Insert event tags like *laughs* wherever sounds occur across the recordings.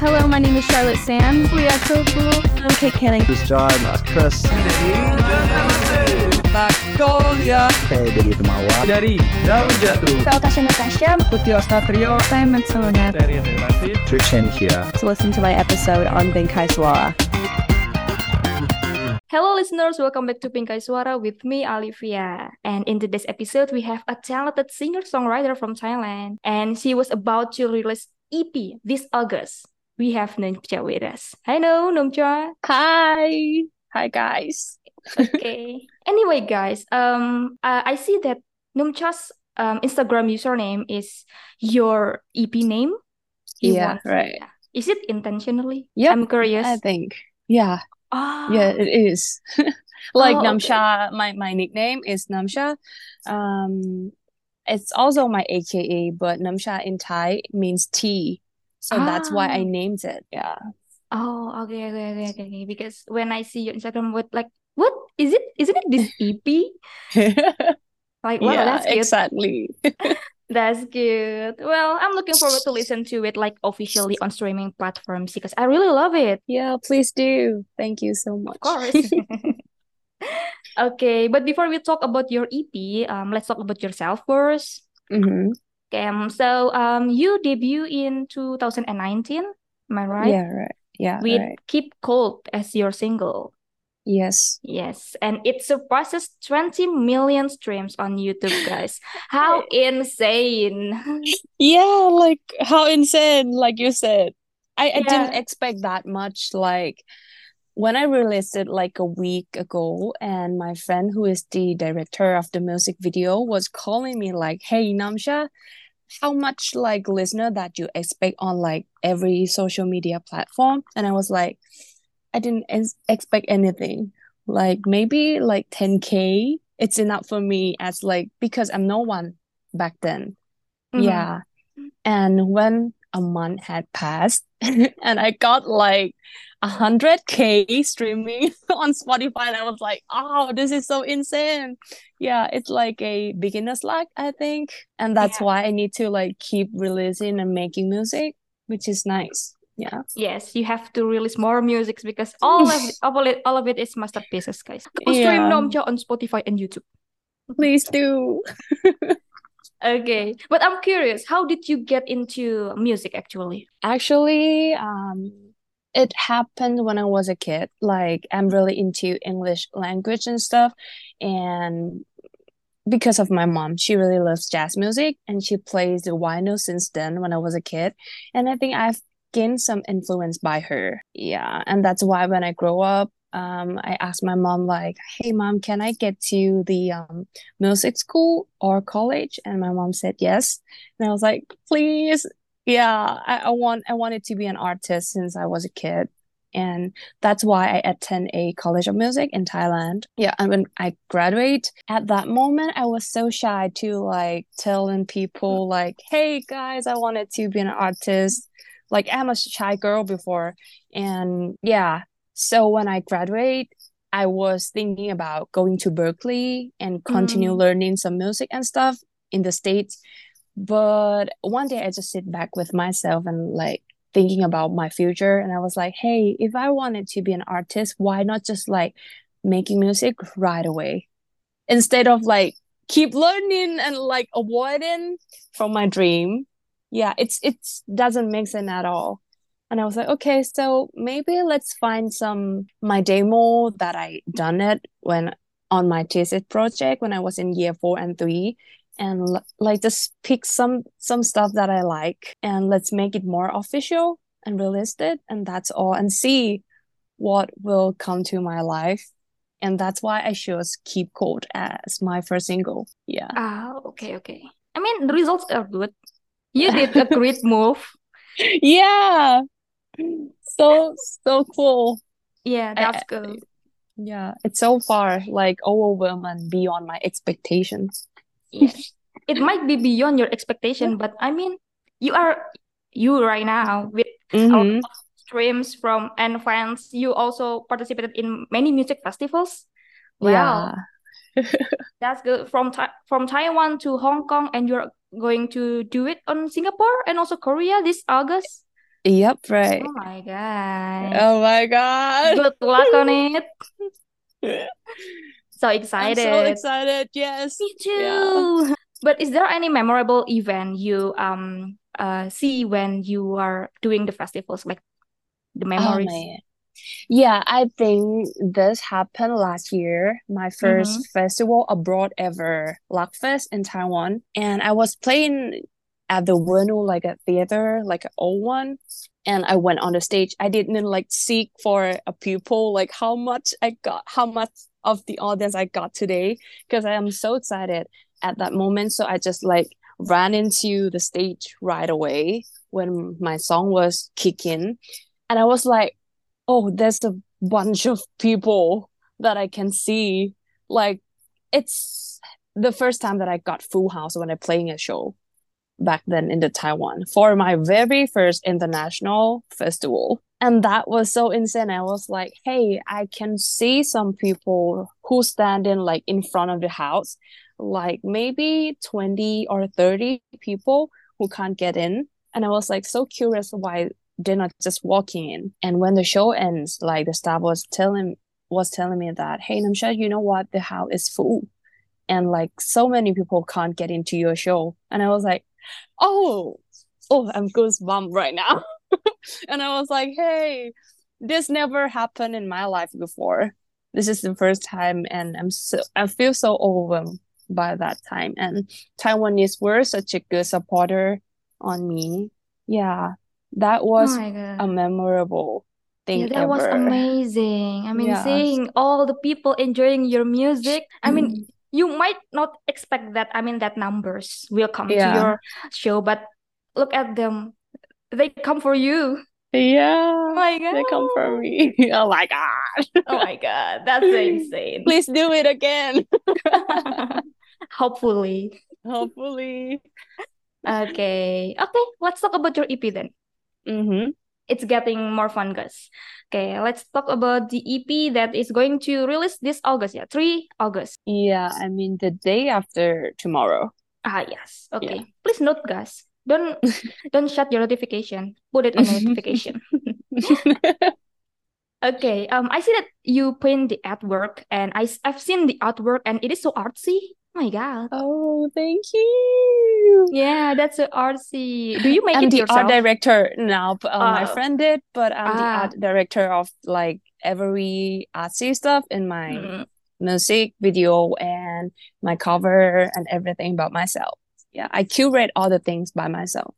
Hello, my name is Charlotte Sands. We are so cool. I'm Kate Canning. This is John. That's Chris. Magnolia Saya dari Temawa. dari Daun Jatuh Saya Tasha Natasha. Putih Ostatrio Saya Matsunanet. dari Relasi Trishan here. To listen to my episode on Bingkai Suara. Hello, listeners. Welcome back to Bingkai Suara with me, Olivia. And in today's episode, we have a talented singer-songwriter from Thailand, and she was about to release EP this August. We have Numcha with us. Hello, Numcha. Hi. Hi, guys. Okay. *laughs* anyway, guys, um, uh, I see that Numcha's um Instagram username is your EP name. You Yeah, right. Is it intentionally? Yeah, I'm curious. I think. Yeah, Ah, yeah, it is. *laughs* like Oh, okay. My, my nickname is Numcha. Um, it's also my AKA, but Numcha in Thai means tea. So that's why I Ah. named it. Yeah. Oh, okay, okay, okay, okay, okay. Because when I see your Instagram, what like what is it? Isn't it this *laughs* EP? Like, wow, yeah, that's cute. exactly. *laughs* That's good. Well, I'm looking forward to listen to it like officially on streaming platforms because I really love it. Yeah, please do. Thank you so much. Of course. *laughs* Okay, but before we talk about your EP, um, let's talk about yourself first. hmm Okay, so um, you debut in 2019, am I right? Yeah, right. Yeah, With right. Keep Cold as your single. Yes. Yes, and it surpasses 20 million streams on YouTube, guys. How insane! *laughs* Yeah, like how insane, like you said. I, I didn't expect that much. Like when I released it like a week ago, and my friend who is the director of the music video was calling me like, "Hey, Numcha, how much like listener that you expect on like every social media platform?" And I was like, I didn't ex- expect anything. Like maybe like 10K, it's enough for me as like because I'm no one back then. Mhm. Yeah. And when a month had passed *laughs* and I got like a hundred K streaming *laughs* on Spotify, and I was like, oh, this is so insane. Yeah, it's like a beginner's luck, I think. And that's Yeah. why I need to like keep releasing and making music, which is nice. Yeah. Yes, you have to release more music because all of it, *laughs* all of it, all of it is masterpieces, guys. Go stream Yeah. Numcha on Spotify and YouTube. Please do. Okay, but I'm curious, how did you get into music actually? Actually, um, it happened when I was a kid. Like, I'm really into English language and stuff. And because of my mom, she really loves jazz music and she plays the vinyl since then when I was a kid. And I think I've gained some influence by her. Yeah. And that's why when I grow up, um, I asked my mom, like, hey, mom, can I get to the um, music school or college? And my mom said yes. And I was like, please, yeah, I, I want I wanted to be an artist since I was a kid. And that's why I attend a college of music in Thailand. Yeah, and when I graduate, at that moment I was so shy to like telling people like, hey guys, I wanted to be an artist. Like I'm a shy girl before. And yeah, so when I graduate, I was thinking about going to Berklee and continue Mm. learning some music and stuff in the States. But one day I just sit back with myself and like thinking about my future. And I was like, hey, if I wanted to be an artist, why not just like making music right away? Instead of like keep learning and like avoiding from my dream. Yeah, it's it's doesn't make sense at all. And I was like, okay, so maybe let's find some my demo that I done it when on my thesis project when I was in year four and three and like just pick some some stuff that I like and let's make it more official and realistic, and that's all and see what will come to my life and that's why I chose Keep Cold as my first single. Yeah. Ah, okay, okay. I mean, the results are good. You did a *laughs* great move. Yeah. So so cool. Yeah, that's I- good. Yeah, it's so far like overwhelmed and beyond my expectations. Yes. It might be beyond your expectation, but I mean, you are you right now with Mhm. of streams from and fans. You also participated in many music festivals. Wow, Yeah. *laughs* that's good. From from Taiwan to Hong Kong, and you're going to do it on Singapore and also Korea this August. Yep, right. Oh my God. Oh my God. Good luck on it. *laughs* So I'm excited. so excited. Yes. Me Yeah. too. But is there any memorable event you um uh see when you are doing the festivals, like the Oh memories? man. Yeah, I think this happened last year, my Mm-hmm. first festival abroad ever, LUCFest in Taiwan. And I was playing at the Wenu, like a theater, like an old one. And I went on the stage. I didn't like seek for a pupil, like how much I got, how much of the audience I got today, because I am so excited at that moment. So I just like ran into the stage right away when my song was kicking. And I was like, oh, there's a bunch of people that I can see. Like, it's the first time that I got full house when I'm playing a show back then in the Taiwan for my very first international festival. And that was so insane. I was like, hey, I can see some people who standing like in front of the house, like maybe 20 or 30 people who can't get in. And I was like so curious why they're not just walking in. And when the show ends, like the staff was telling was telling me that, hey Numcha, you know what? The house is full. And like so many people can't get into your show. And I was like, oh, oh, I'm goosebump right now. *laughs* and I was like, hey, this never happened in my life before. This is the first time, and I'm so I feel so overwhelmed by that time. And Taiwanese were such a good supporter on me. Yeah, that Oh was God. a memorable Yeah, thing that was amazing. I mean, Yeah. seeing all the people enjoying your music. I mean, Mm. You might not expect that. I mean, that numbers will come to your show, but look at them. They come for you. Oh Yeah, my they come for me. *laughs* Oh my God. Oh my God. That's insane. *laughs* Please do it again. *laughs* Hopefully. Hopefully. Okay. Okay, let's talk about your EP then. Mm-hmm. It's getting more fun, guys. Okay, let's talk about the EP that is going to release this August, yeah, 3 August. Yeah, I mean the day after tomorrow. Ah, yes. Okay. Please note, guys. Don't *laughs* don't shut your notification. Put it on notification. *laughs* *laughs* Okay. Um, I see that you paint the artwork, and I I've seen the artwork, and it is so artsy. Oh my God. Oh, thank you. Yeah, that's so artsy. Do you make I'm it the yourself? art director now. uh, my Oh. friend did, but I'm the Ah. art director of like every artsy stuff in my Mm. music video and my cover and everything about myself. Yeah, I curate all the things by myself.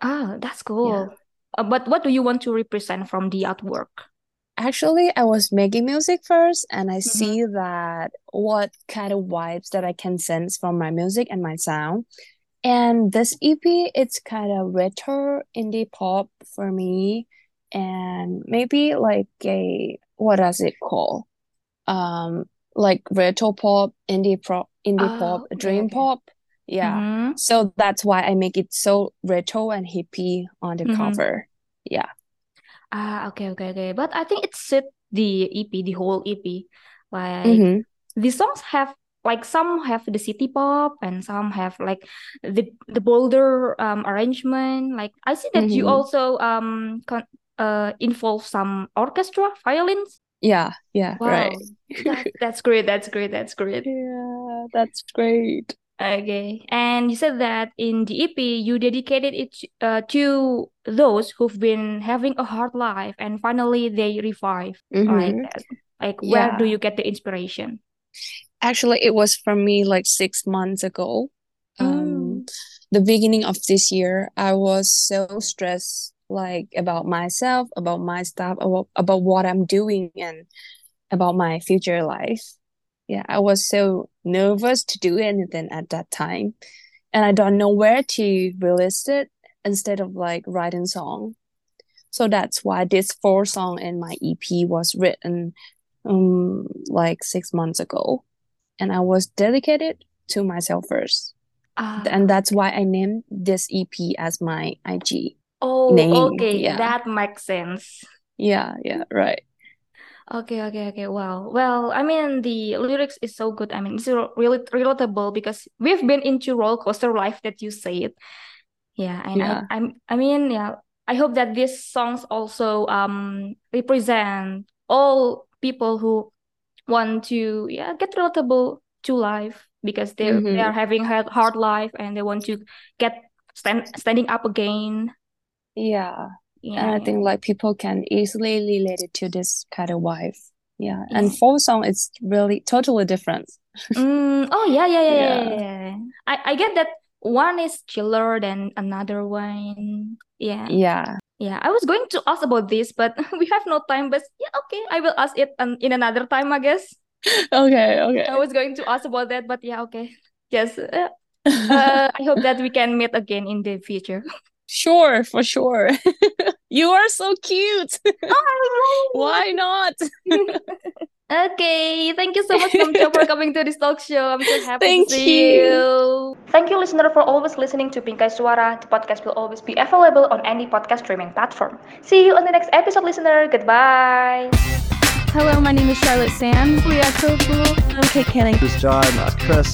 Ah, that's cool. Uh, but what do you want to represent from the artwork? Actually, I was making music first, and I Mhm. see that what kind of vibes that I can sense from my music and my sound. And this EP, it's kind of retro indie pop for me, and maybe like a what does it call? Um, like retro pop, indie pop, indie Oh, pop, dream okay. pop. Yeah. Mhm. So that's why I make it so retro and hippie on the Mhm. cover. Yeah. Ah, okay, okay, okay. But I think it suit the EP, the whole EP. Like Mm-hmm. the songs have like some have the city pop and some have like the the bolder um arrangement. Like I see that you Mhm. also um con uh involve some orchestra, violins. Yeah, yeah, right. That, that's great. That's great. That's great. *laughs* Yeah, that's great. Okay, and you said that in the EP you dedicated it uh, to those who've been having a hard life and finally they revive like Mm-hmm. that. Like where do you get the inspiration? Actually, it was from me like six months ago. Um, the beginning of this year, I was so stressed, like about myself, about my stuff, about, about what I'm doing, and about my future life. Yeah, I was so nervous to do anything at that time, and I don't know where to release it instead of like writing song. So that's why this four song in my EP was written um like six months ago, and I was dedicated to myself first. Ah, And that's why I named this EP as my IG. oh, name, okay, yeah. that makes sense. Yeah, yeah, right. Okay, okay, okay. Well, well, I mean, the lyrics is so good. I mean, it's really relatable because we've been into roller coaster life that you said. Yeah, and Yeah. I, I'm, I mean, yeah, I hope that these songs also um represent all people who want to yeah get relatable to life because they they Mhm. are having hard hard life and they want to get stand standing up again. Yeah. Yeah. And I think like people can easily relate it to this kind of wife. Yeah. Yeah. And folk song is really totally different. *laughs* Mm, oh yeah, yeah, yeah, yeah, Yeah. yeah. I I get that one is chiller than another one. Yeah. Yeah. Yeah, I was going to ask about this, but *laughs* we have no time. But yeah, okay, I will ask it an, in another time, I guess. *laughs* Okay, okay. I was going to ask about that, but yeah, okay. Yes. Uh, uh, I hope that we can meet again in the future. Sure, for sure. You are so cute. *laughs* Oh, Why not? *laughs* Okay, thank you so much, Numcha, for *laughs* coming to this talk show. I'm so happy Thank to see you. you. Thank you, listener, for always listening to Bingkai Suara. The podcast will always be available on any podcast streaming platform. See you on the next episode, listener. Goodbye. Hello, my name is Charlotte Sands. We are so cool. I'm Kate Canning. This is John, that's Chris.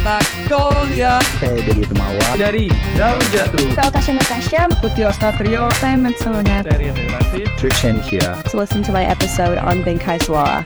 Magnolia Saya dari Temawa. dari Daun Jatuh. Saya Tasha Natasha. Putih Satrio Saya Matsunaga. dari Relatif Trishan here. To listen to my episode on Bingkai Suara.